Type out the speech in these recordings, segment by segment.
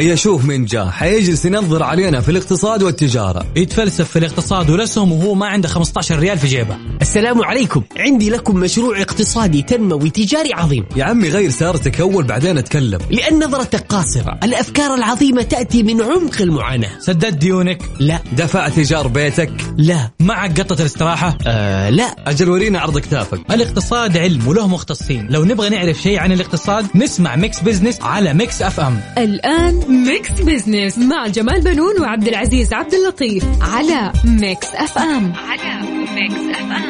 هيا شوف من جاء حيجلس ينظر علينا في الاقتصاد والتجارة. يتفلسف في الاقتصاد والاسهم وهو ما عنده 15 ريال في جيبه. السلام عليكم. عندي لكم مشروع اقتصادي تنموي تجاري عظيم. يا عمي غير سيارتك أول بعدين أتكلم. لأن نظرتك قاصرة. الأفكار العظيمة تأتي من عمق المعاناة. سددت ديونك. لا. دفعت إيجار بيتك. لا. معك قطة الاستراحة؟ آه لا. أجل ورينا عرض كتافك الاقتصاد علم وله مختصين. لو نبغى نعرف شيء عن الاقتصاد نسمع Mix Business على Mix FM. الآن Mix Business مع جمال بنون وعبد العزيز عبد اللطيف على Mix FM. على Mix FM.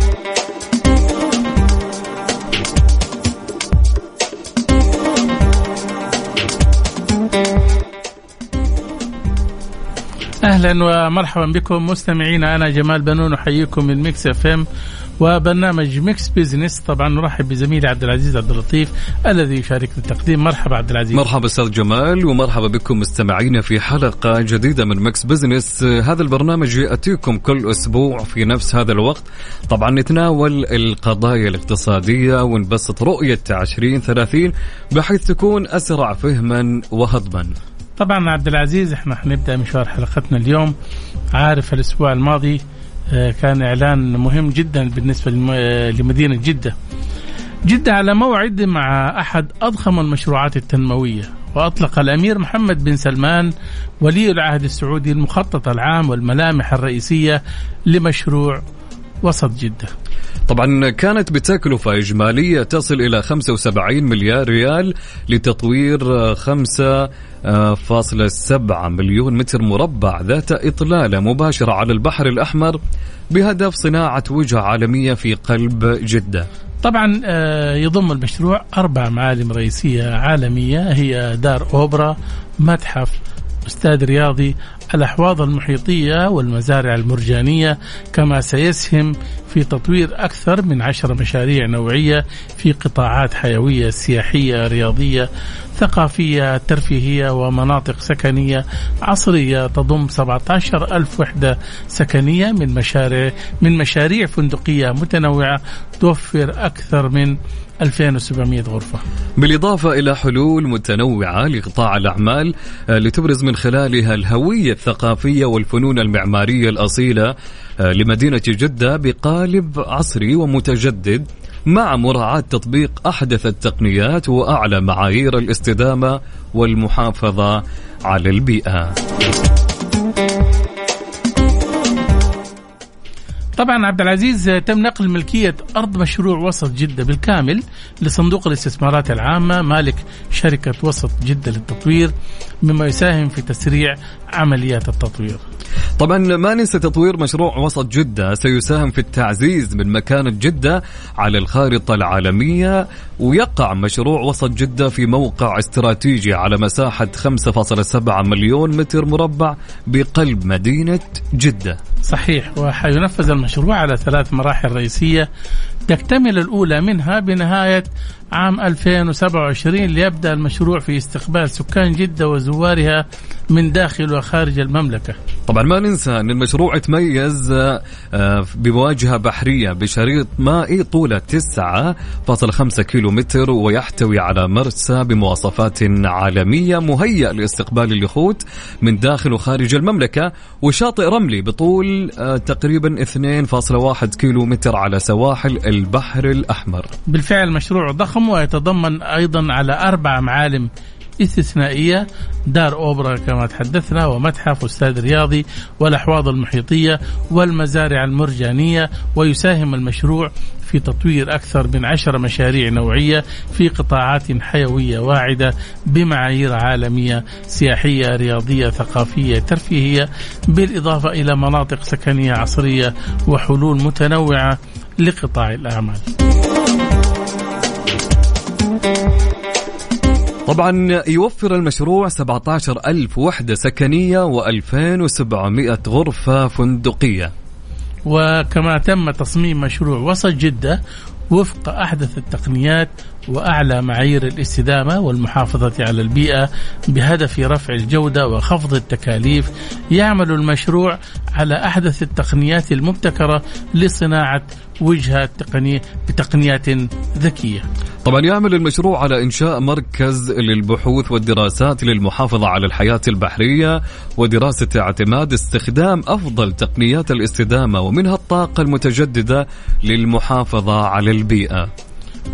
أهلا ومرحبا بكم مستمعينا. أنا جمال بنون أحييكم من Mix FM وبرنامج Mix Business طبعا نرحب بزميلي عبد العزيز عبد اللطيف الذي يشارك في التقديم. مرحبا عبد العزيز. مرحبا أستاذ جمال ومرحبا بكم مستمعينا في حلقة جديدة من Mix Business هذا البرنامج يأتيكم كل أسبوع في نفس هذا الوقت. طبعا نتناول القضايا الاقتصادية ونبسط رؤية 2030 بحيث تكون أسرع فهما وهضما. طبعا عبد العزيز إحنا حنبدأ مشوار حلقتنا اليوم عارف الأسبوع الماضي آه، كان إعلان مهم جدا بالنسبة آه، لمدينة جدة. جدة على موعد مع أحد أضخم المشروعات التنموية وأطلق الأمير محمد بن سلمان ولي العهد السعودي المخطط العام والملامح الرئيسية لمشروع وسط جدة. طبعا كانت بتكلفة إجمالية تصل إلى 75 مليار ريال لتطوير 5.7 مليون متر مربع ذات إطلالة مباشرة على البحر الأحمر بهدف صناعة وجهة عالمية في قلب جدة. طبعا آه، يضم المشروع أربع معالم رئيسية عالمية هي دار أوبرا، متحف، استاد رياضي، الأحواض المحيطية والمزارع المرجانية كما سيسهم في تطوير أكثر من عشر مشاريع نوعية في قطاعات حيوية سياحية رياضية ثقافية ترفيهية ومناطق سكنية. عصرية تضم 17 ألف وحدة سكنية من مشاريع من مشاريع فندقية متنوعة توفر أكثر من 2700 غرفة. بالإضافة إلى حلول متنوعة لقطاع الأعمال آه، لتبرز من خلالها الهوية الثقافية والفنون المعمارية الأصيلة آه، لمدينة جدة بقالب عصري ومتجدد مع مراعاة تطبيق أحدث التقنيات وأعلى معايير الاستدامة والمحافظة على البيئة طبعا عبد العزيز تم نقل ملكية أرض مشروع وسط جدة بالكامل لصندوق الاستثمارات العامة مالك شركة وسط جدة للتطوير مما يساهم في تسريع عمليات التطوير. طبعا ما ننسى تطوير مشروع وسط جدة سيساهم في التعزيز من مكانة جدة على الخارطة العالمية ويقع مشروع وسط جدة في موقع استراتيجي على مساحة 5.7 مليون متر مربع بقلب مدينة جدة صحيح وحينفذ المشروع على ثلاث مراحل رئيسية تكتمل الأولى منها بنهاية عام 2027 ليبدأ المشروع في استقبال سكان جدة وزوارها من داخل وخارج المملكة. طبعا ما ننسى أن المشروع يتميز آه، بواجهة بحرية بشريط مائي طوله 9.5 كيلو متر ويحتوي على مرسى بمواصفات عالمية مهيأ لاستقبال اليخوت من داخل وخارج المملكة وشاطئ رملي بطول آه، تقريبا 2.1 كيلو متر على سواحل البحر الأحمر بالفعل مشروع ضخم ويتضمن أيضا على أربع معالم استثنائية دار أوبرا كما تحدثنا ومتحف واستاد رياضي والأحواض المحيطية والمزارع المرجانية ويساهم المشروع في تطوير أكثر من عشر مشاريع نوعية في قطاعات حيوية واعدة بمعايير عالمية سياحية رياضية ثقافية ترفيهية بالإضافة إلى مناطق سكنية عصرية وحلول متنوعة لقطاع الأعمال. طبعا يوفر المشروع 17 ألف وحدة سكنية و2700 غرفة فندقية. وكما تم تصميم مشروع وسط جدة وفق أحدث التقنيات وأعلى معايير الاستدامة والمحافظة على البيئة بهدف رفع الجودة وخفض التكاليف يعمل المشروع على أحدث التقنيات المبتكرة لصناعة وجهة تقنية بتقنيات ذكية. طبعا يعمل المشروع على إنشاء مركز للبحوث والدراسات للمحافظة على الحياة البحرية ودراسة اعتماد استخدام أفضل تقنيات الاستدامة ومنها الطاقة المتجددة للمحافظة على البيئة.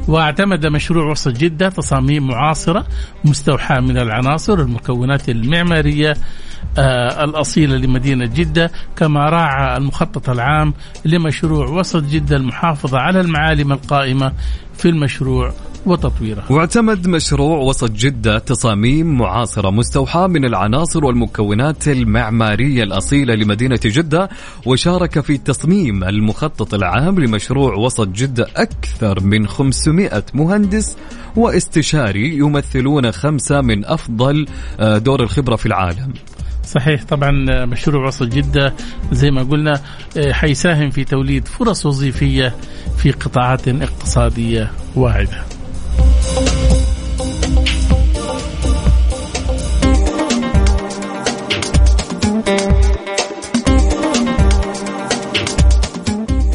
واعتمد مشروع وسط جدة تصاميم معاصرة مستوحاة من العناصر والمكونات المعمارية آه الأصيلة لمدينة جدة كما راعى المخطط العام لمشروع وسط جدة المحافظة على المعالم القائمة في المشروع وتطويره. واعتمد مشروع وسط جدة تصاميم معاصرة مستوحاة من العناصر والمكونات المعمارية الأصيلة لمدينة جدة وشارك في تصميم المخطط العام لمشروع وسط جدة أكثر من 500 مهندس واستشاري يمثلون خمسة من أفضل آه، دور الخبرة في العالم. صحيح طبعا مشروع وسط جدة. زي ما قلنا آه، حيساهم في توليد فرص وظيفية في قطاعات اقتصادية واعدة.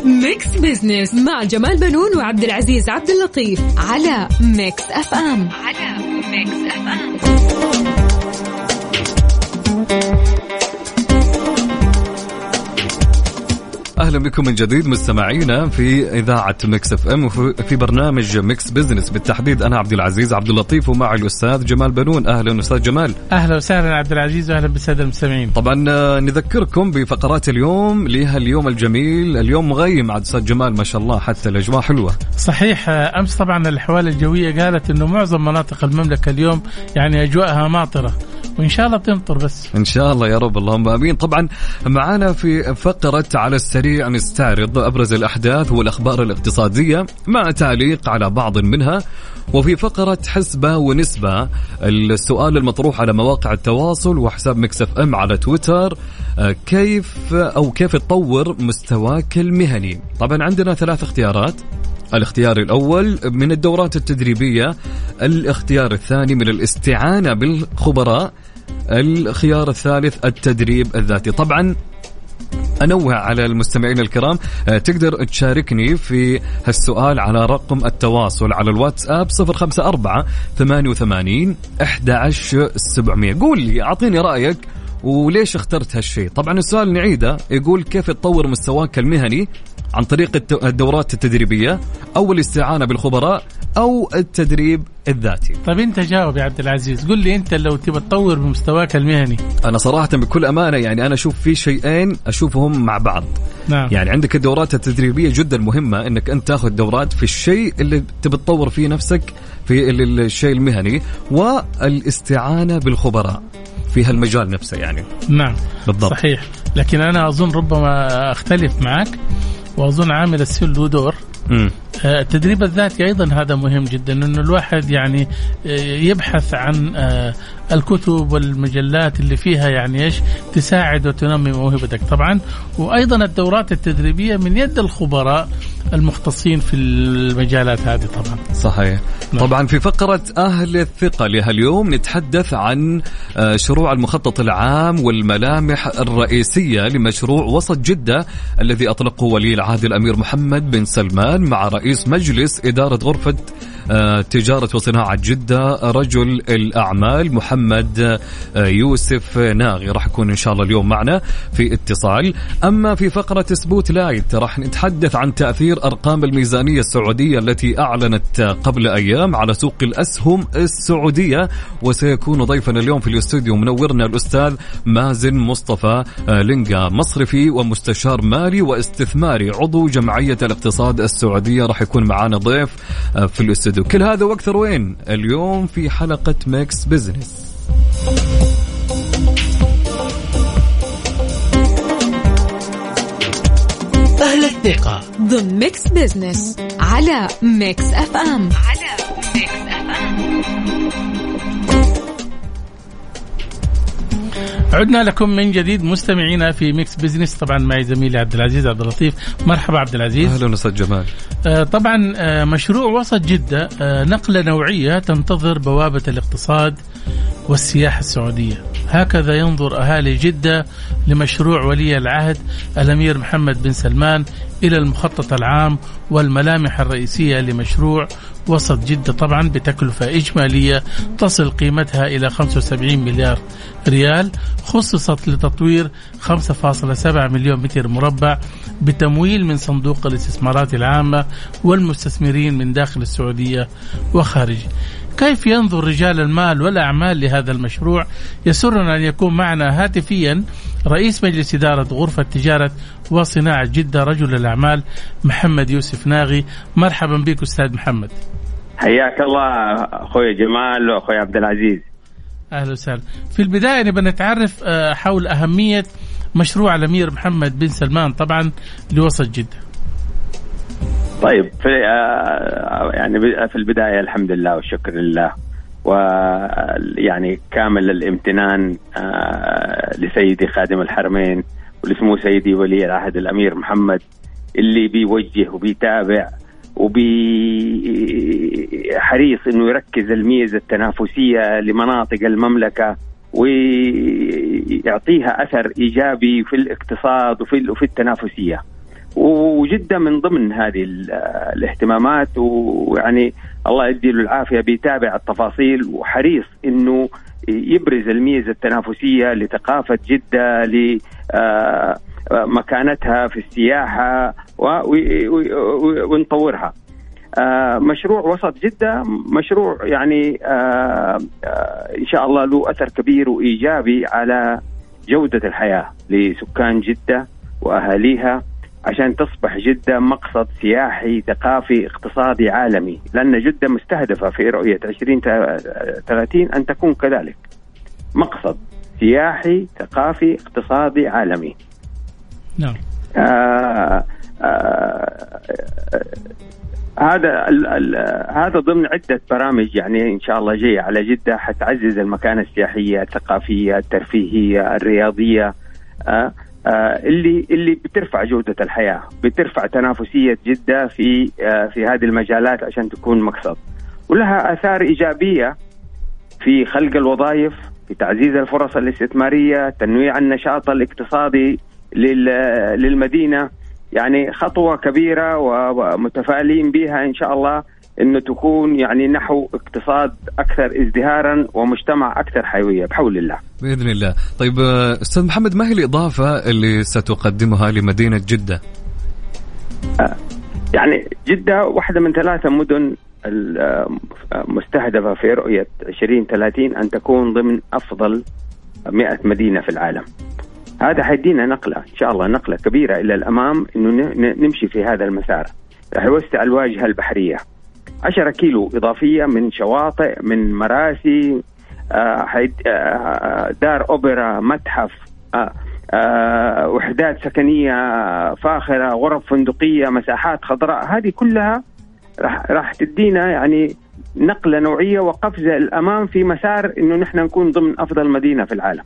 Mix Business مع جمال بنون وعبد العزيز عبد اللطيف على Mix FM على Mix FM Thank you. أهلا بكم من جديد مستمعينا في إذاعة Mix FM وفي برنامج Mix Business. بالتحديد أنا عبد العزيز عبد اللطيف ومعي الأستاذ جمال بنون. أهلا أستاذ جمال. أهلا وسهلا عبد العزيز وأهلا بالسادة المستمعين. طبعا آه، نذكركم بفقرات اليوم لها اليوم الجميل. اليوم مغيم عاد أستاذ جمال ما شاء الله حتى الأجواء حلوة. صحيح آه، أمس طبعا الأحوال الجوية قالت إنه معظم مناطق المملكة اليوم يعني أجواءها ماطرة وإن شاء الله تمطر بس. إن شاء الله يا رب اللهم آمين. طبعا معنا في فقرة على السريع نستعرض أبرز الأحداث والأخبار الاقتصادية مع تعليق على بعض منها وفي فقرة حسبة ونسبة. السؤال المطروح على مواقع التواصل وحساب مكسف إم على تويتر آه، كيف أو كيف تطور مستواك المهني؟ طبعا عندنا ثلاث اختيارات. الاختيار الأول من الدورات التدريبية الاختيار الثاني من الاستعانة بالخبراء الخيار الثالث التدريب الذاتي. طبعا أنوه على المستمعين الكرام آه، تقدر تشاركني في هالسؤال على رقم التواصل على الواتساب 054 88 11700 قول لي أعطيني رأيك وليش اخترت هالشيء طبعا السؤال نعيده يقول كيف تطور مستواك المهني عن طريق الدورات التدريبية أو الاستعانة بالخبراء أو التدريب الذاتي. طيب أنت جاوب يا عبد العزيز. قل لي أنت لو تبى تطور بمستواك المهني. أنا صراحة بكل أمانة يعني أنا أشوف في شيئين أشوفهم مع بعض. نعم. يعني عندك الدورات التدريبية جدا مهمة أنك أنت تاخذ دورات في الشيء اللي تبي تطور فيه نفسك في الشيء المهني والإستعانة بالخبراء في هالمجال نفسه يعني. نعم. بالضبط. صحيح. لكن أنا أظن ربما أختلف معك. وأظن عامل السن له دور. التدريب الذاتي أيضا هذا مهم جدا إنه الواحد يعني آه، يبحث عن آه، الكتب والمجلات اللي فيها يعني إيش تساعد وتنمي موهبتك. طبعا وأيضا الدورات التدريبية من يد الخبراء المختصين في المجالات هذه طبعا. صحيح. نعم. طبعا في فقرة أهل الثقة لهاليوم نتحدث عن آه، مشروع المخطط العام والملامح الرئيسية لمشروع وسط جدة الذي أطلقه ولي العهد الأمير محمد بن سلمان. مع رئيس مجلس إدارة غرفة تجارة وصناعة جدة رجل الأعمال محمد آه، يوسف ناغي راح يكون إن شاء الله اليوم معنا في اتصال. أما في فقرة Spotlight راح نتحدث عن تأثير أرقام الميزانية السعودية التي أعلنت قبل أيام على سوق الأسهم السعودية وسيكون ضيفنا اليوم في الاستوديو منورنا الأستاذ مازن مصطفى آه، لينجا مصرفي ومستشار مالي واستثماري عضو جمعية الاقتصاد السعودية راح يكون معنا ضيف في الاستوديو. كل هذا وأكثر وين اليوم في حلقة Mix Business أهل الثقة. ضمن Mix Business على Mix FM على Mix FM عدنا لكم من جديد مستمعينا في Mix Business طبعا معي زميلي عبد العزيز عبد اللطيف. مرحبا عبد العزيز. أهلا أستاذ جمال. آه طبعا آه مشروع وسط جدة آه نقلة نوعية تنتظر بوابة الاقتصاد والسياحة السعودية. هكذا ينظر أهالي جدة لمشروع ولي العهد الأمير محمد بن سلمان إلى المخطط العام والملامح الرئيسية لمشروع وسط جدة طبعا بتكلفة إجمالية تصل قيمتها إلى 75 مليار ريال خصصت لتطوير 5.7 مليون متر مربع بتمويل من صندوق الاستثمارات العامة والمستثمرين من داخل السعودية وخارجه كيف ينظر رجال المال والأعمال لهذا المشروع؟ يسرنا أن يكون معنا هاتفيا رئيس مجلس إدارة غرفة تجارة وصناعة جدة رجل الأعمال محمد يوسف ناغي. مرحبا بك أستاذ محمد. حياك الله أخوي جمال وأخوي عبد العزيز. أهلا وسهلا. في البداية نبغى نتعرف آه، حول أهمية مشروع الأمير محمد بن سلمان طبعا لوسط جدة. طيب في آه، يعني في البداية الحمد لله والشكر لله ويعني كامل الامتنان آه، لسيدي خادم الحرمين ولسمو سيدي ولي العهد الأمير محمد اللي بيوجه وبيتابع وبحريص إنه يركز الميزة التنافسية لمناطق المملكة ويعطيها أثر إيجابي في الاقتصاد وفي وفي التنافسية. وجدة من ضمن هذه الاهتمامات ويعني الله يدي له العافية بيتابع التفاصيل وحريص إنه يبرز الميزة التنافسية لثقافة جدة لمكانتها في السياحة ونطورها. مشروع وسط جدة مشروع يعني إن شاء الله له أثر كبير وإيجابي على جودة الحياة لسكان جدة وأهاليها عشان تصبح جدة مقصد سياحي ثقافي اقتصادي عالمي. لأن جدة مستهدفة في رؤية 2030 أن تكون كذلك. مقصد سياحي ثقافي اقتصادي عالمي. نعم. آه آه هذا ال ال هذا ضمن عدة برامج يعني إن شاء الله جاية على جدة حتعزز المكانة السياحية الثقافية الترفيهية الرياضية. آه آه، اللي اللي بترفع جودة الحياة، بترفع تنافسية جدة في آه، في هذه المجالات عشان تكون مقصد. ولها آثار إيجابية في خلق الوظائف، في تعزيز الفرص الاستثمارية، تنويع النشاط الاقتصادي للمدينة، يعني خطوة كبيرة ومتفائلين بها إن شاء الله إنه تكون يعني نحو اقتصاد أكثر ازدهارا ومجتمع أكثر حيوية بحول الله. بإذن الله، طيب أستاذ محمد ما هي الإضافة اللي ستقدمها لمدينة جدة؟ يعني جدة واحدة من ثلاثة مدن المستهدفه في رؤية 2030 أن تكون ضمن أفضل 100 مدينة في العالم. هذا حيدينا نقلة إن شاء الله نقلة كبيرة إلى الأمام إنه نمشي في هذا المسار. راح يوسع الواجهة البحرية 10 كيلو إضافية من شواطئ من مراسي آه، آه، دار أوبرا متحف آه، وحدات سكنية فاخرة غرف فندقية مساحات خضراء. هذه كلها راح راح تدينا يعني نقلة نوعية وقفزة الأمام في مسار إنه نحن نكون ضمن أفضل مدينة في العالم.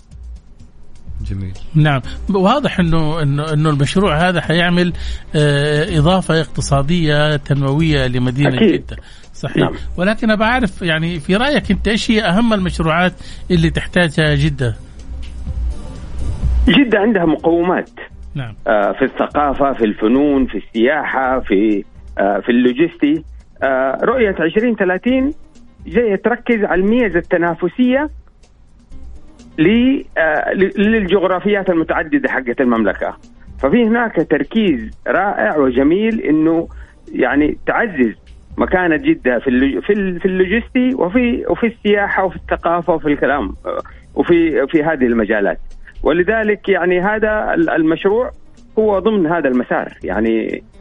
جميل. نعم. واضح انه انه إنه المشروع هذا حيعمل آه إضافة اقتصادية تنموية لمدينة أكيد. جدة. صحيح. نعم. ولكن ابى اعرف يعني في رأيك أنت إيش هي أهم المشروعات اللي تحتاجها جدة؟ جدة عندها مقومات. نعم. آه في الثقافة في الفنون في السياحة في آه في اللوجستي. آه رؤية 2030 جاية تركز على الميزة التنافسية للجغرافيات المتعددة حقت المملكة. ففي هناك تركيز رائع وجميل إنه يعني تعزز مكانة جدة في في في اللوجستي وفي وفي السياحة وفي الثقافة وفي الكلام آه، وفي في هذه المجالات. ولذلك يعني هذا المشروع هو ضمن هذا المسار. يعني آه، آه،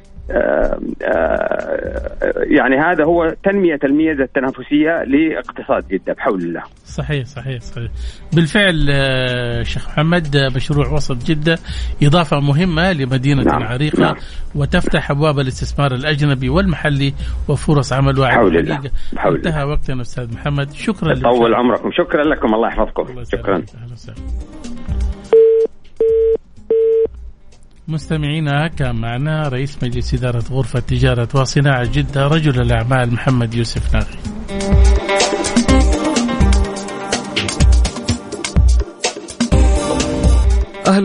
يعني هذا هو تنمية الميزة التنافسية لاقتصاد جدة بحول الله. صحيح صحيح صحيح. بالفعل آه، شيخ محمد مشروع وسط جدة إضافة مهمة لمدينة نعم عريقة نعم. وتفتح أبواب الاستثمار الأجنبي والمحلي وفرص عمل واعدة بحول الله بحول انتهى وقتنا أستاذ محمد. شكرا طول عمركم. شكرا لكم. الله يحفظكم. شكرا. مستمعينا كان معنا رئيس مجلس إدارة غرفة تجارة وصناعة جدة رجل الأعمال محمد يوسف ناغي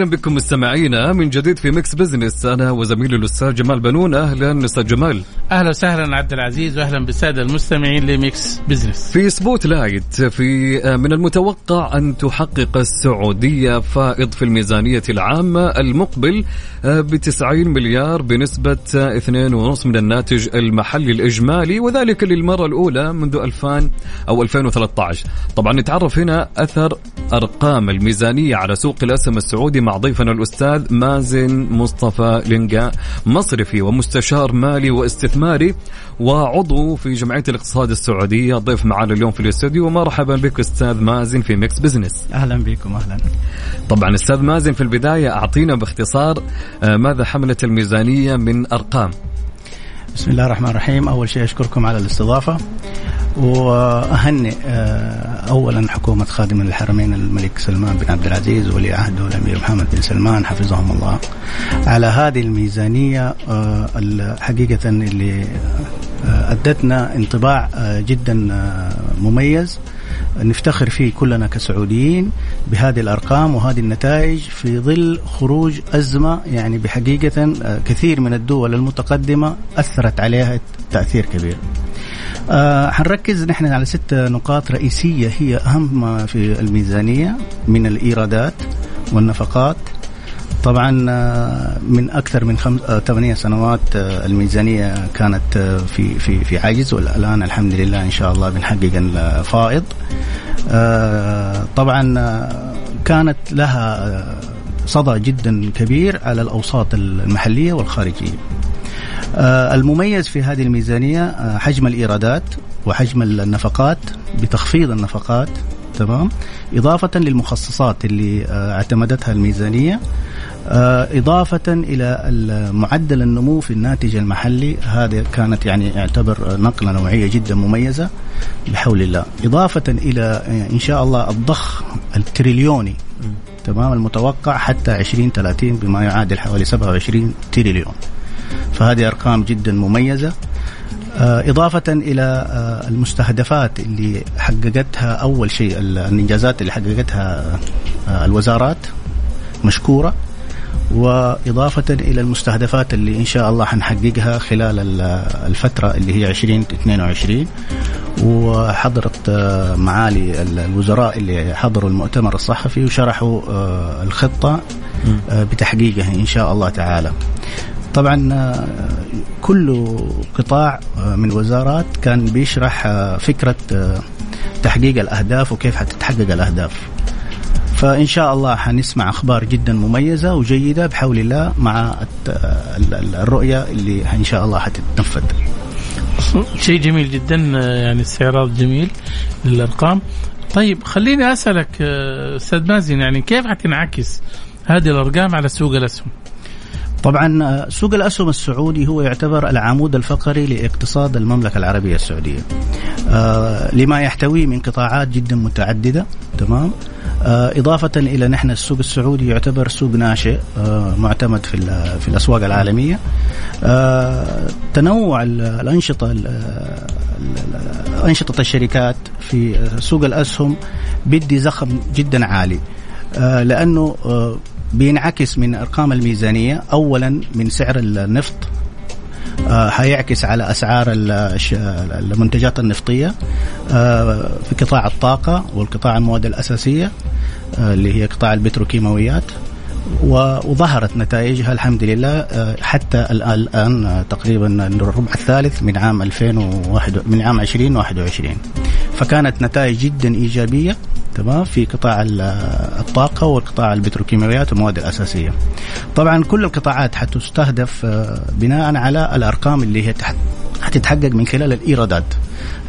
أهلا بكم مستمعينا. من جديد في Mix Business أنا وزميلي الأستاذ جمال بنون. أهلا أستاذ جمال. أهلا وسهلا عبد العزيز واهلا بالسادة المستمعين ل Mix Business في Spotlight في من المتوقع أن تحقق السعودية فائض في الميزانية العامة المقبل ب 90 مليار بنسبة 2.5 من الناتج المحلي الإجمالي وذلك للمرة الأولى منذ 2000 أو 2013 طبعا نتعرف هنا أثر أرقام الميزانية على سوق الأسهم السعودي السعودي مع ضيفنا الأستاذ مازن مصطفى لنقا مصرفي ومستشار مالي واستثماري وعضو في جمعية الاقتصاد السعودية. ضيف معنا اليوم في الاستوديو ومرحبا بك أستاذ مازن في Mix Business. أهلا بكم أهلا. طبعا أستاذ مازن في البداية أعطينا باختصار آه، ماذا حملت الميزانية من أرقام؟ بسم الله الرحمن الرحيم. أول شيء أشكركم على الاستضافة. وأهنئ آه، اولا حكومة خادم الحرمين الملك سلمان بن عبد العزيز ولي عهده الامير محمد بن سلمان حفظهم الله. على هذه الميزانية آه، حقيقة اللي آه، أدتنا انطباع جدا مميز. نفتخر فيه كلنا كسعوديين بهذه الأرقام وهذه النتائج في ظل خروج أزمة يعني بحقيقة كثير من الدول المتقدمة أثرت عليها تأثير كبير. آه حنركز نحن على ست نقاط رئيسية هي أهم في الميزانية من الإيرادات والنفقات طبعا آه، من أكثر من خمس آه، ثمانية سنوات آه، الميزانية كانت في في في عجز والآن الحمد لله إن شاء الله بنحقق الفائض. طبعا كانت لها صدى جدا كبير على الأوساط المحلية والخارجية. المميز في هذه الميزانية آه، حجم الإيرادات وحجم النفقات بتخفيض النفقات تمام؟ إضافة للمخصصات اللي اعتمدتها الميزانية. إضافة إلى معدل النمو في الناتج المحلي هذه كانت يعني يعتبر نقلة نوعية جدا مميزة بحول الله. إضافة إلى إن شاء الله الضخ التريليوني تمام المتوقع حتى 2030 بما يعادل حوالي 27 تريليون. فهذه أرقام جدا مميزة. آه، إضافة إلى آه، المستهدفات اللي حققتها أول شيء الإنجازات اللي حققتها آه، الوزارات مشكورة. وإضافة إلى المستهدفات اللي إن شاء الله حنحققها خلال الفترة اللي هي 2022 وحضرت معالي الوزراء اللي حضروا المؤتمر الصحفي وشرحوا الخطة بتحقيقها إن شاء الله تعالى. طبعا آه، كل قطاع آه، من الوزارات كان بيشرح آه، فكرة تحقيق الأهداف وكيف حتتحقق الأهداف. فإن شاء الله حنسمع أخبار جدا مميزة وجيدة بحول الله مع الرؤية اللي إن شاء الله حتتنفذ شيء جميل جدا يعني استعراض جميل للأرقام طيب خليني أسألك أستاذ مازن يعني كيف حتنعكس هذه الأرقام على سوق الأسهم طبعا سوق الأسهم السعودي هو يعتبر العمود الفقري لاقتصاد المملكة العربية السعودية. آه لما يحتويه من قطاعات جدا متعددة تمام؟ آه إضافة إلى نحن السوق السعودي يعتبر سوق ناشئ آه معتمد في في الأسواق العالمية. آه تنوع الأنشطة أنشطة الشركات في سوق الأسهم بدي زخم جدا عالي. آه بينعكس من أرقام الميزانية اولا من سعر النفط حيعكس على أسعار المنتجات النفطية آه في قطاع الطاقة والقطاع المواد الأساسية آه اللي هي قطاع البتروكيماويات. وظهرت نتائجها الحمد لله آه، حتى الآن آه، تقريبا الربع الثالث من عام 2001 من عام 2021 فكانت نتائج جدا إيجابية تمام في قطاع الطاقة والقطاع البتروكيماويات والمواد الأساسية. طبعا كل القطاعات حتستهدف آه، بناء على الأرقام اللي هي حتتحقق من خلال الإيرادات.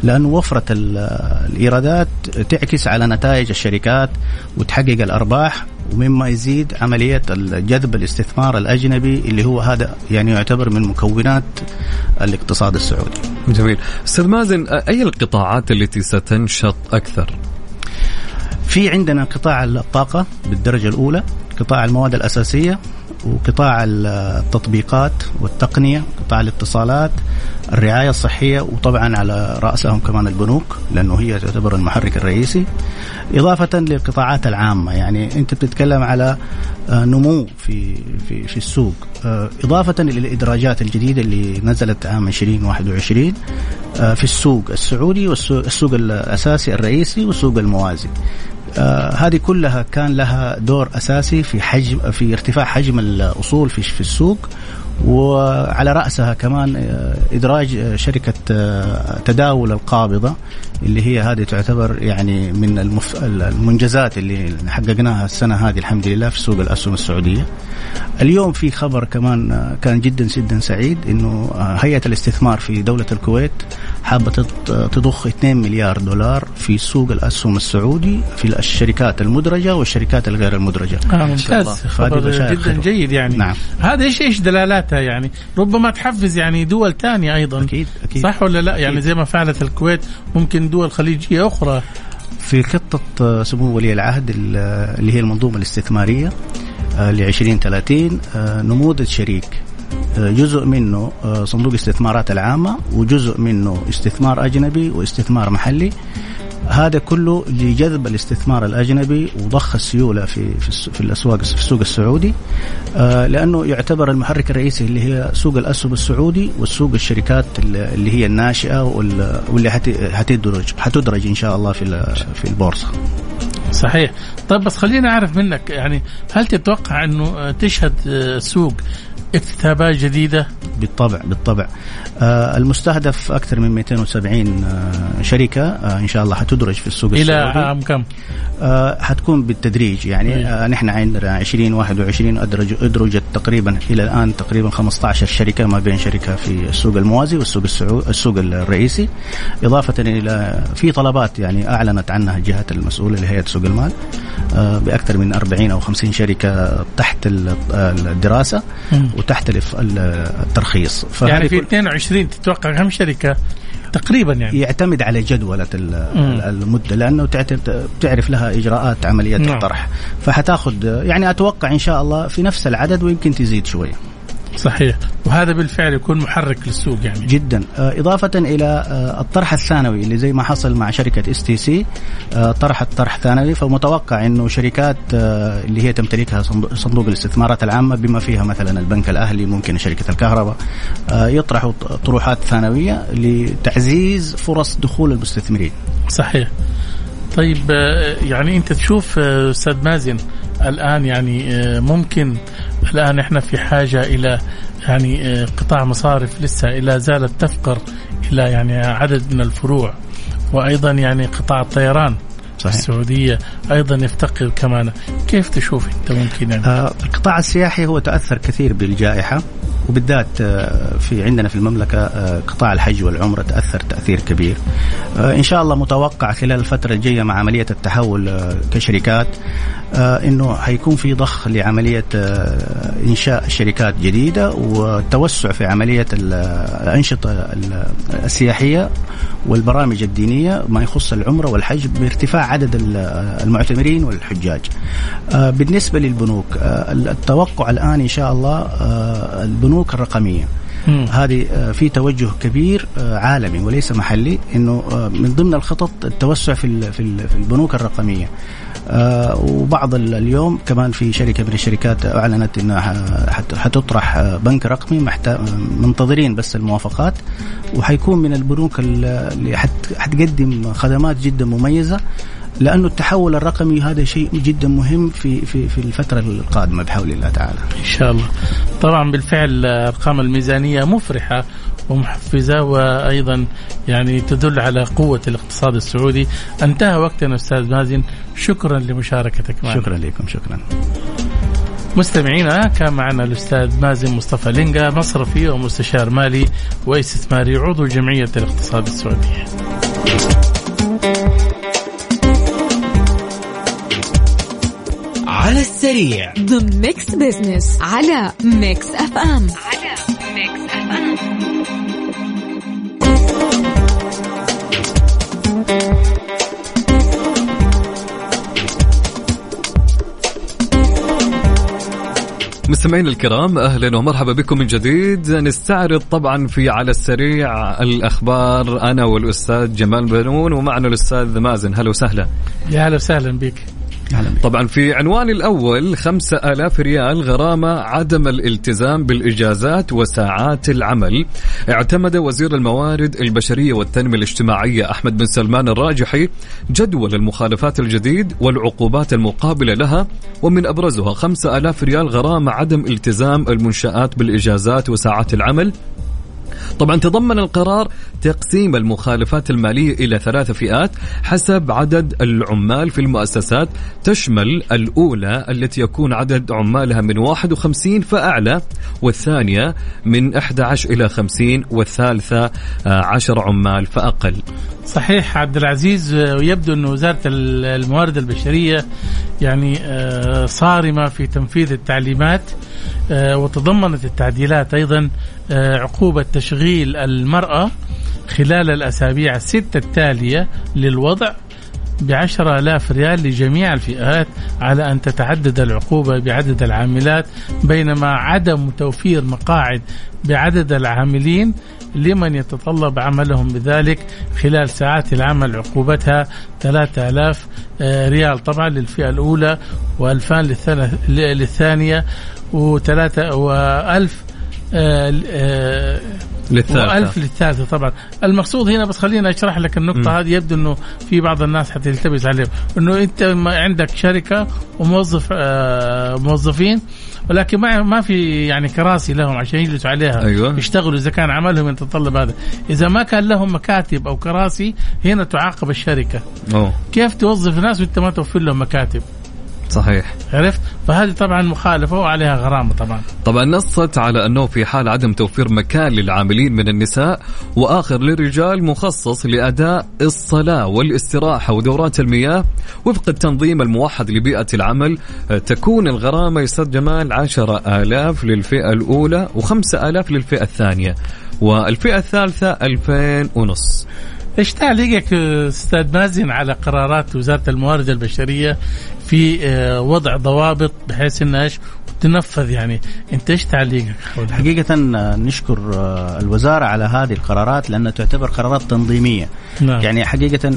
لأن وفرة الإيرادات تعكس على نتائج الشركات وتحقق الأرباح ومما يزيد عملية جذب الاستثمار الأجنبي اللي هو هذا يعني يعتبر من مكونات الاقتصاد السعودي جميل أستاذ مازن أي القطاعات التي ستنشط أكثر في عندنا قطاع الطاقة بالدرجة الأولى قطاع المواد الأساسية وقطاع التطبيقات والتقنية قطاع الاتصالات الرعاية الصحية وطبعا على رأسهم كمان البنوك لأنه هي تعتبر المحرك الرئيسي. إضافة للقطاعات العامة يعني أنت بتتكلم على آه، نمو في في في السوق. آه، إضافة للإدراجات الجديدة اللي نزلت عام 2021 آه، في السوق السعودي والسوق الأساسي الرئيسي والسوق الموازي. آه هذه كلها كان لها دور أساسي في حجم في ارتفاع حجم الأصول في في السوق. وعلى رأسها كمان آه، إدراج آه، شركة آه، تداول القابضة اللي هي هذه تعتبر يعني من المف... المنجزات اللي حققناها السنة هذه الحمد لله في سوق الاسهم السعودية. اليوم في خبر كمان كان جدا جدا سعيد إنه هيئة الاستثمار في دولة الكويت حابة تضخ 2 مليار دولار في سوق الاسهم السعودي في الشركات المدرجة والشركات الغير المدرجة. آه ممتاز خبر جدا جيد يعني نعم. هذا إيش إيش دلالاتها يعني ربما تحفز يعني دول ثانية أيضا. أكيد أكيد. صح ولا لا؟ يعني زي ما فعلت الكويت ممكن دول خليجية أخرى. في خطة سمو ولي العهد اللي هي المنظومة الاستثمارية ل 2030 نموذج شريك. جزء منه صندوق الاستثمارات العامة وجزء منه استثمار أجنبي واستثمار محلي. هذا كله لجذب الاستثمار الأجنبي وضخ السيولة في في, الاسواق في السوق السعودي آه لأنه يعتبر المحرك الرئيسي اللي هي سوق الأسهم السعودي والسوق الشركات اللي هي الناشئة واللي حتدرج حتدرج إن شاء الله في في البورصة. صحيح طيب بس خلينا أعرف منك يعني هل تتوقع إنه تشهد السوق اكتتابات جديدة؟ بالطبع بالطبع. آه المستهدف أكثر من 270 آه شركة آه إن شاء الله حتدرج في السوق إلى عام كم؟ آه حتكون بالتدريج. يعني آه نحن عندنا 2021 أدرج أدرجت تقريبا إلى الآن تقريبا 15 شركة ما بين شركة في السوق الموازي والسوق السعودي السوق الرئيسي. إضافة إلى في طلبات يعني أعلنت عنها الجهات المسؤولة لهيئة سوق المال آه بأكثر من 40 أو 50 شركة تحت الدراسة. وتحت الترخيص. يعني في 22 تتوقع كم شركة؟ تقريبا يعني. يعتمد على جدولة المدة لأنه تعرف لها إجراءات عملية نعم. الطرح فحتاخذ يعني أتوقع إن شاء الله في نفس العدد ويمكن تزيد شوية. صحيح. وهذا بالفعل يكون محرك للسوق يعني. جدا. آه، إضافة إلى آه، الطرح الثانوي اللي زي ما حصل مع شركة STC طرحت طرح ثانوي فمتوقع أنه شركات آه، اللي هي تمتلكها صندوق الاستثمارات العامة بما فيها مثلا البنك الأهلي ممكن شركة الكهرباء يطرحوا طروحات ثانوية لتعزيز فرص دخول المستثمرين. صحيح. طيب يعني أنت تشوف أستاذ مازن الآن يعني ممكن الآن إحنا في حاجة إلى يعني قطاع مصارف لسه لا زالت تفقر إلى يعني عدد من الفروع وأيضا يعني قطاع الطيران صحيح. السعودية أيضا يفتقر كمان كيف تشوف أنت ممكن يعني؟ آه القطاع السياحي هو تأثر كثير بالجائحة وبالذات آه، في عندنا في المملكة آه، قطاع الحج والعمرة تأثر تأثير كبير آه، إن شاء الله متوقع خلال الفترة الجاية مع عملية التحول كشركات إنه حيكون في ضخ لعملية إنشاء شركات جديدة والتوسع في عملية الأنشطة السياحية والبرامج الدينية ما يخص العمرة والحج بارتفاع عدد المعتمرين والحجاج. بالنسبة للبنوك التوقع الآن إن شاء الله البنوك الرقمية. هذه آه، في توجه كبير آه، عالمي وليس محلي إنه آه، من ضمن الخطط التوسع في في البنوك الرقمية. وبعض اليوم كمان في شركة من الشركات أعلنت إنها حتطرح بنك رقمي منتظرين بس الموافقات. وحيكون من البنوك اللي حتقدم خدمات جدا مميزة. لأنه التحول الرقمي هذا شيء جدا مهم في في في الفترة القادمة بحول الله تعالى. إن شاء الله. طبعا بالفعل أرقام الميزانية مفرحة ومحفزة وأيضا يعني تدل على قوة الاقتصاد السعودي. انتهى وقتنا أستاذ مازن شكرا لمشاركتك معنا. شكرا لكم شكرا. مستمعينا كان معنا الأستاذ مازن مصطفى لينجا مصرفي ومستشار مالي وإستثماري عضو جمعية الاقتصاد السعودية. على السريع. ضمن Mix Business على Mix FM على Mix FM مستمعينا الكرام أهلا ومرحبا بكم من جديد. نستعرض طبعا في على السريع الأخبار. أنا والأستاذ جمال بنون ومعنا الأستاذ مازن. هلا وسهلا. يا هلا وسهلا بك. طبعا في عنوان الأول خمسة آلاف ريال غرامة عدم الالتزام بالإجازات وساعات العمل. اعتمد وزير الموارد البشرية والتنمية الاجتماعية أحمد بن سلمان الراجحي جدول المخالفات الجديد والعقوبات المقابلة لها ومن أبرزها خمسة آلاف ريال غرامة عدم التزام المنشآت بالإجازات وساعات العمل طبعا تضمن القرار تقسيم المخالفات المالية إلى ثلاث فئات حسب عدد العمال في المؤسسات. تشمل الأولى التي يكون عدد عمالها من 51 فأعلى والثانية من 11 إلى 50 والثالثة 10 عمال فأقل. صحيح عبد العزيز ويبدو أن وزارة الموارد البشرية يعني آه، صارمة في تنفيذ التعليمات. آه، وتضمنت التعديلات أيضا آه، عقوبة تشغيل المرأة خلال الأسابيع الستة التالية للوضع بعشرة آلاف ريال لجميع الفئات على أن تتعدد العقوبة بعدد العاملات بينما عدم توفير مقاعد بعدد العاملين لمن يتطلب عملهم بذلك خلال ساعات العمل عقوبتها 3000 آه، ريال. طبعا للفئة الأولى و2000 للثانية وثلاثة وألف آه، آه، للثالثة. وألف للثالثة طبعا. المقصود هنا بس خلينا أشرح لك النقطة. هذه. يبدو أنه في بعض الناس حتلتبس عليه. أنه أنت عندك شركة وموظف آه موظفين ولكن ما ما في يعني كراسي لهم عشان يجلسوا عليها. أيوة. يشتغلوا. إذا كان عملهم يتطلب هذا. إذا ما كان لهم مكاتب أو كراسي هنا تعاقب الشركة. أوه. كيف توظف ناس وأنت ما توفر لهم مكاتب؟ صحيح. عرفت؟ فهذه طبعا مخالفة وعليها غرامة طبعا. طبعا نصت على أنه في حال عدم توفير مكان للعاملين من النساء وآخر للرجال مخصص لأداء الصلاة والاستراحة ودورات المياه وفق التنظيم الموحد لبيئة العمل. تكون الغرامة يستاذ جمال 10000 للفئة الأولى و5000 للفئة الثانية. والفئة الثالثة 2000 ونص. إيش تعليقك أستاذ مازن على قرارات وزارة الموارد البشرية في آه، وضع ضوابط بحيث إنها إيش تنفذ يعني أنت إيش تعليقك حولها؟ حقيقة آه، نشكر آه، الوزارة على هذه القرارات لأنها تعتبر قرارات تنظيمية نعم. يعني حقيقة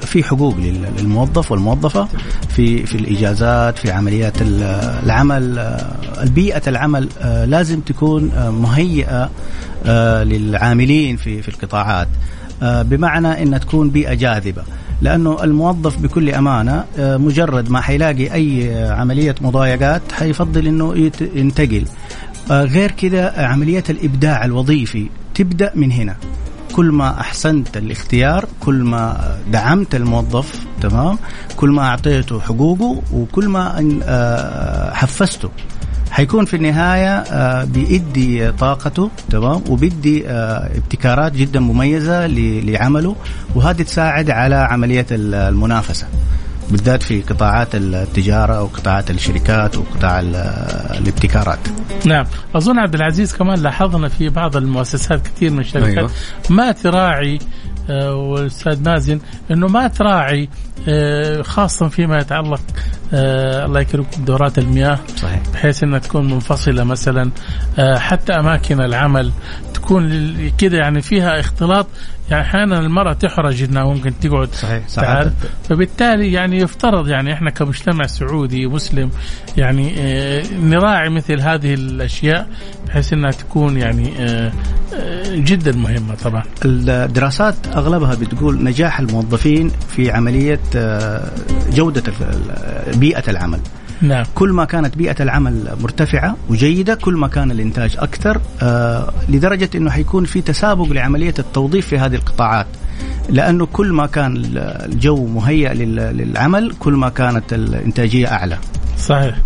في حقوق للموظف والموظفة في في الإجازات في عمليات العمل البيئة العمل لازم تكون مهيئة للعاملين في في القطاعات بمعنى إن تكون بيئة جاذبة. لأنه الموظف بكل أمانة آه، مجرد ما حيلاقي أي عملية مضايقات حيفضل إنه ينتقل. آه، غير كذا عمليات الإبداع الوظيفي تبدأ من هنا. كل ما أحسنت الاختيار كل ما دعمت الموظف تمام؟ كل ما أعطيته حقوقه وكل ما آه، حفزته. حيكون في النهاية آه، بيدي طاقته تمام وبيدي آه، ابتكارات جدا مميزة لعمله وهذه تساعد على عملية المنافسة بالذات في قطاعات التجارة وقطاعات الشركات وقطاع الابتكارات. نعم، أظن عبد العزيز كمان لاحظنا في بعض المؤسسات كثير من الشركات أيوة. ما تراعي آه، والاستاذ مازن إنه ما تراعي آه، خاصة فيما يتعلق آه، الله يكرمكم دورات المياه صحيح. بحيث إنها تكون منفصلة مثلا. حتى أماكن العمل تكون كده يعني فيها اختلاط. يعني أحيانا المرأة تحرج إنها ممكن تقعد صحيح صحيح فبالتالي يعني يفترض يعني إحنا كمجتمع سعودي مسلم يعني آه نراعي مثل هذه الأشياء بحيث إنها تكون يعني آه جدا مهمة طبعا. الدراسات أغلبها بتقول نجاح الموظفين في عملية آه جودة بيئة العمل. نعم. كل ما كانت بيئة العمل مرتفعة وجيدة كل ما كان الإنتاج أكثر آه لدرجة أنه حيكون في تسابق لعملية التوظيف في هذه القطاعات لأنه كل ما كان الجو مهيأ للعمل كل ما كانت الإنتاجية أعلى صحيح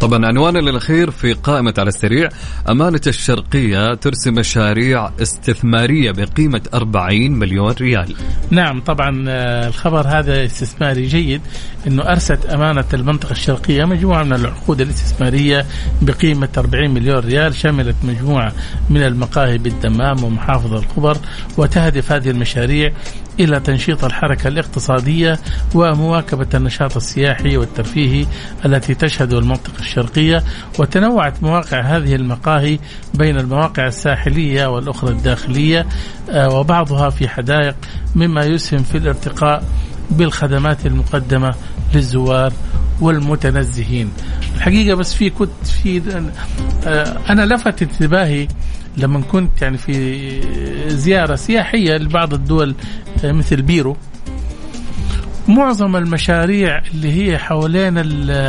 طبعا عنواننا الأخير في قائمة على السريع. أمانة الشرقية ترسم مشاريع استثمارية بقيمة 40 مليون ريال. نعم طبعا آه، الخبر هذا استثماري جيد أنه أرست أمانة المنطقة الشرقية مجموعة من العقود الاستثمارية بقيمة 40 مليون ريال شملت مجموعة من المقاهي بالدمام ومحافظة الخبر وتهدف هذه المشاريع إلى تنشيط الحركة الاقتصادية ومواكبة النشاط السياحي والترفيهي التي تشهد المنطقة الشرقية وتنوعت مواقع هذه المقاهي بين المواقع الساحلية والأخرى الداخلية آه، وبعضها في حدائق مما يسهم في الارتقاء بالخدمات المقدمة للزوار والمتنزهين. الحقيقة بس في كنت في آه، أنا لفت انتباهي لما كنت يعني في زيارة سياحية لبعض الدول آه، مثل بيرو. معظم المشاريع اللي هي حوالين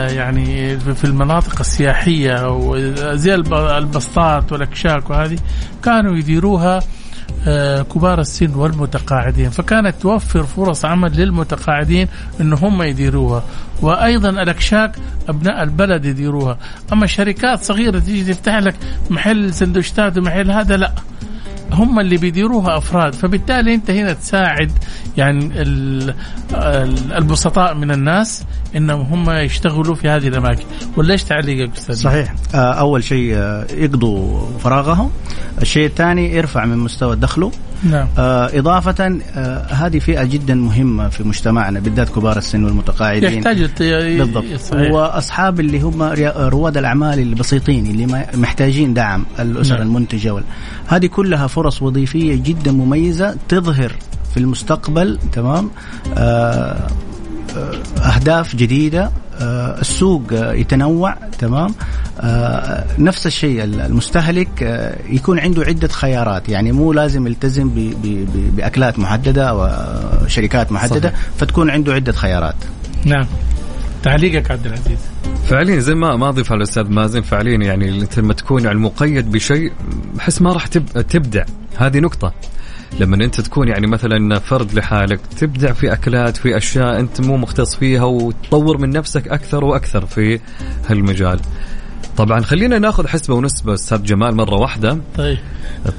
يعني في المناطق السياحية زي البسطات والأكشاك وهذه كانوا يديروها آه، كبار السن والمتقاعدين. فكانت توفر فرص عمل للمتقاعدين إن هم يديروها. وأيضا الأكشاك أبناء البلد يديروها. أما شركات صغيرة تيجي تفتح لك محل سندوتشات ومحل هذا لا. هم اللي بيديروها أفراد فبالتالي أنت هنا تساعد يعني البسطاء من الناس إنهم هم يشتغلوا في هذه الأماكن. ولا إيش تعليقك أستاذ؟ صحيح. آه، أول شيء آه، يقضوا فراغهم. الشيء الثاني يرفع من مستوى دخله. نعم. آه إضافة آه هذه فئة جدا مهمة في مجتمعنا بالذات كبار السن والمتقاعدين يحتاج بالضبط صحيح. وأصحاب اللي هم رواد الأعمال البسيطين اللي محتاجين دعم الأسر نعم. المنتجة وال... هذه كلها فرص وظيفية جدا مميزة تظهر في المستقبل تمام آه أهداف جديدة آه، السوق يتنوع تمام؟ آه، نفس الشيء المستهلك آه، يكون عنده عدة خيارات. يعني مو لازم يلتزم بأكلات محددة أو شركات محددة صحيح. فتكون عنده عدة خيارات. نعم. تعليقك عبد العزيز. فعليا زي ما ما أضيف على الأستاذ مازن فعليا يعني انت لما تكون يعني مقيد بشيء بحس ما راح تبدع. هذه نقطة. لما انت تكون يعني مثلا فرد لحالك تبدع في أكلات في أشياء انت مو مختص فيها وتطور من نفسك أكثر وأكثر في هالمجال. طبعا خلينا ناخذ حسبة ونسبة أستاذ جمال مرة واحدة. طيب.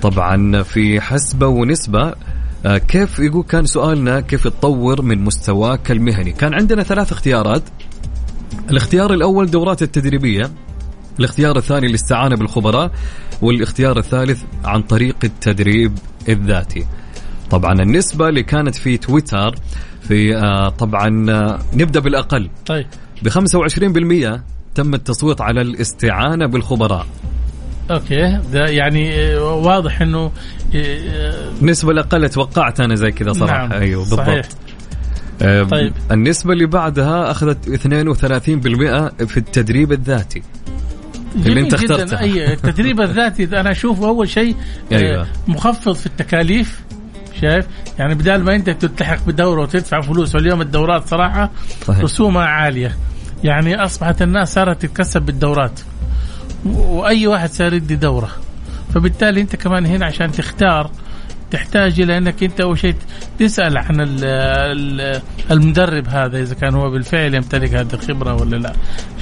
طبعا في حسبة ونسبة آه، كيف يقول كان سؤالنا كيف تطور من مستواك المهني؟ كان عندنا ثلاث اختيارات. الاختيار الأول دورات التدريبية. الاختيار الثاني الاستعانه بالخبراء والاختيار الثالث عن طريق التدريب الذاتي. طبعا النسبة اللي كانت في تويتر في آه طبعا آه نبدأ بالأقل. طيب. ب 25% تم التصويت على الاستعانة بالخبراء. أوكي. ده يعني آه، واضح إنه النسبة آه، الأقل توقعت أنا زي كذا صراحة. نعم. أيوه بالضبط. صحيح. طيب. النسبة اللي بعدها أخذت 32% في التدريب الذاتي. اللي انت اخترته أي التدريب الذاتي أنا اشوفه أول شيء آه، أيوة. مخفض في التكاليف شايف؟ يعني بدال ما أنت تلتحق بدوره وتدفع فلوس واليوم الدورات صراحة صحيح. رسومها عالية. يعني أصبحت الناس صارت تتكسب بالدورات. وأي واحد صار يدي دورة. فبالتالي أنت كمان هنا عشان تختار تحتاج إلى أنك أنت أول شيء تسأل عن المدرب هذا إذا كان هو بالفعل يمتلك هذه الخبرة ولا لا.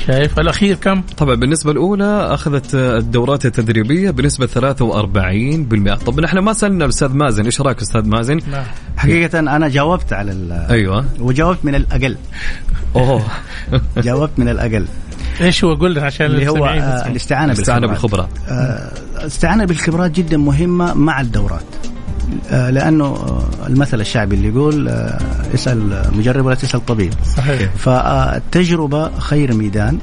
شايف؟ الأخير كم؟ طبعا بالنسبة الأولى أخذت الدورات التدريبية بنسبة 43% طب نحن ما سألنا الأستاذ مازن إيش رأيك أستاذ مازن؟ نعم. حقيقة أنا جاوبت على أيوه. وجاوبت من الأقل. أوه. جاوبت من الأقل. إيش هو؟ قول عشان اللي هو آه الاستعانه بالخبرات. آه الاستعانه بالخبرات جدا مهمة مع الدورات. آه، لأنه آه، المثل الشعبي اللي يقول آه، اسأل مجرب ولا تسأل طبيب. صحيح. فالتجربة خير ميدان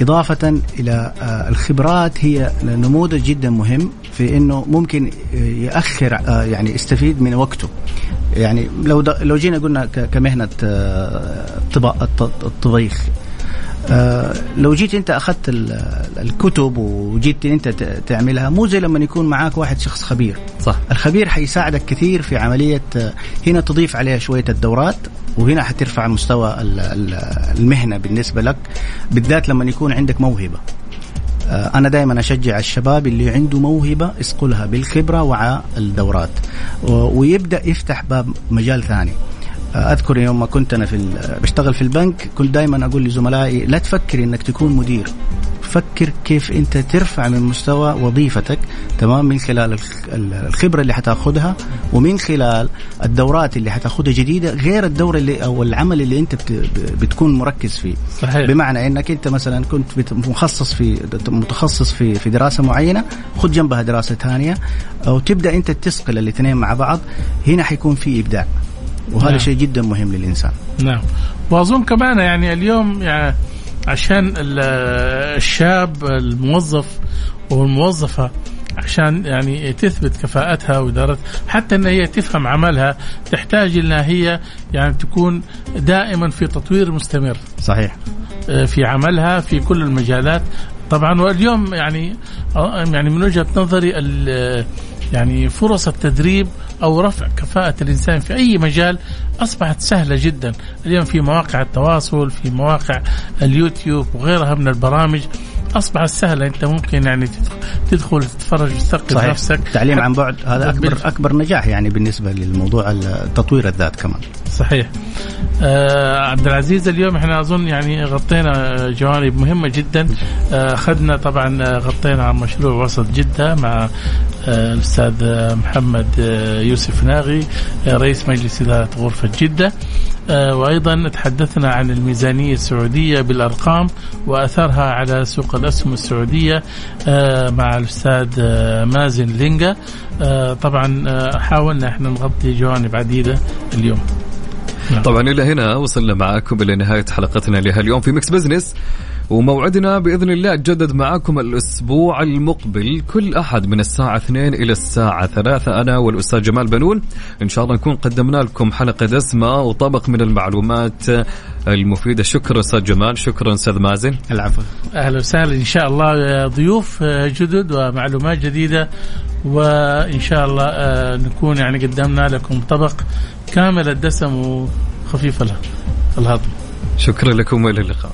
إضافة إلى الخبرات هي نموذج جدا مهم في أنه ممكن يأخر يعني يستفيد من وقته. يعني لو لو جينا قلنا كمهنة الطبيخ آه لو جيت انت أخذت الكتب وجيت انت تعملها مو زي لما يكون معاك واحد شخص خبير. صح. الخبير حيساعدك كثير في عملية آه، هنا تضيف عليها شوية الدورات وهنا حترفع مستوى المهنة بالنسبة لك بالذات لما يكون عندك موهبة. آه، أنا دائما أشجع الشباب اللي عنده موهبة اسقلها بالخبرة وعى الدورات ويبدأ يفتح باب مجال ثاني. أذكر يوم ما كنت أنا في بشتغل في البنك كنت دائما أقول لزملائي لا تفكر إنك تكون مدير. فكر كيف أنت ترفع من مستوى وظيفتك تمام من خلال الخبرة اللي حتأخذها ومن خلال الدورات اللي حتأخذها جديدة غير الدورة اللي أو العمل اللي أنت بتكون مركز فيه. صحيح. بمعنى إنك أنت مثلا كنت مخصص في متخصص في في دراسة معينة خذ جنبها دراسة ثانية أو تبدأ أنت تسقل الاثنين مع بعض هنا حيكون في إبداع. وهذا نعم. شيء جدا مهم للإنسان. نعم. وأظن كمان يعني اليوم يعني عشان الشاب الموظف والموظفة عشان يعني تثبت كفاءتها وادارتها حتى إن هي تفهم عملها تحتاج إنها هي يعني تكون دائما في تطوير مستمر. صحيح. آه، في عملها في كل المجالات. طبعا واليوم يعني آه، يعني من وجهة نظري يعني فرص التدريب أو رفع كفاءة الإنسان في أي مجال أصبحت سهلة جدا. اليوم في مواقع التواصل في مواقع اليوتيوب وغيرها من البرامج أصبحت سهلة. أنت ممكن يعني تدخل تتفرج وتثقف. نفسك. التعليم عن بعد هذا أكبر أكبر نجاح يعني بالنسبة للموضوع تطوير الذات كمان. صحيح. آه عبد العزيز اليوم إحنا أظن يعني غطينا جوانب مهمة جدا. آه، أخذنا آه طبعا غطينا عن مشروع وسط جدة مع آه الأستاذ محمد آه يوسف ناغي آه رئيس مجلس إدارة غرفة جدة. آه، وأيضا تحدثنا عن الميزانية السعودية بالأرقام وأثرها على سوق الأسهم السعودية آه، مع الأستاذ آه، مازن لينجا. طبعا حاولنا إحنا نغطي جوانب عديدة اليوم. نعم. طبعا إلى هنا وصلنا معكم إلى نهاية حلقتنا لهاليوم في مكس بزنس وموعدنا بإذن الله تجدد معكم الأسبوع المقبل كل أحد من الساعة 2 إلى الساعة 3 أنا والأستاذ جمال بنون. إن شاء الله نكون قدمنا لكم حلقة دسمة وطبق من المعلومات المفيدة. شكرا أستاذ جمال. شكرا أستاذ مازن. العفو. أهلا وسهلا إن شاء الله. ضيوف جدد ومعلومات جديدة. وإن شاء الله آه، نكون يعني قدمنا لكم طبق كامل الدسم وخفيف الهضم. شكرا لكم والى اللقاء.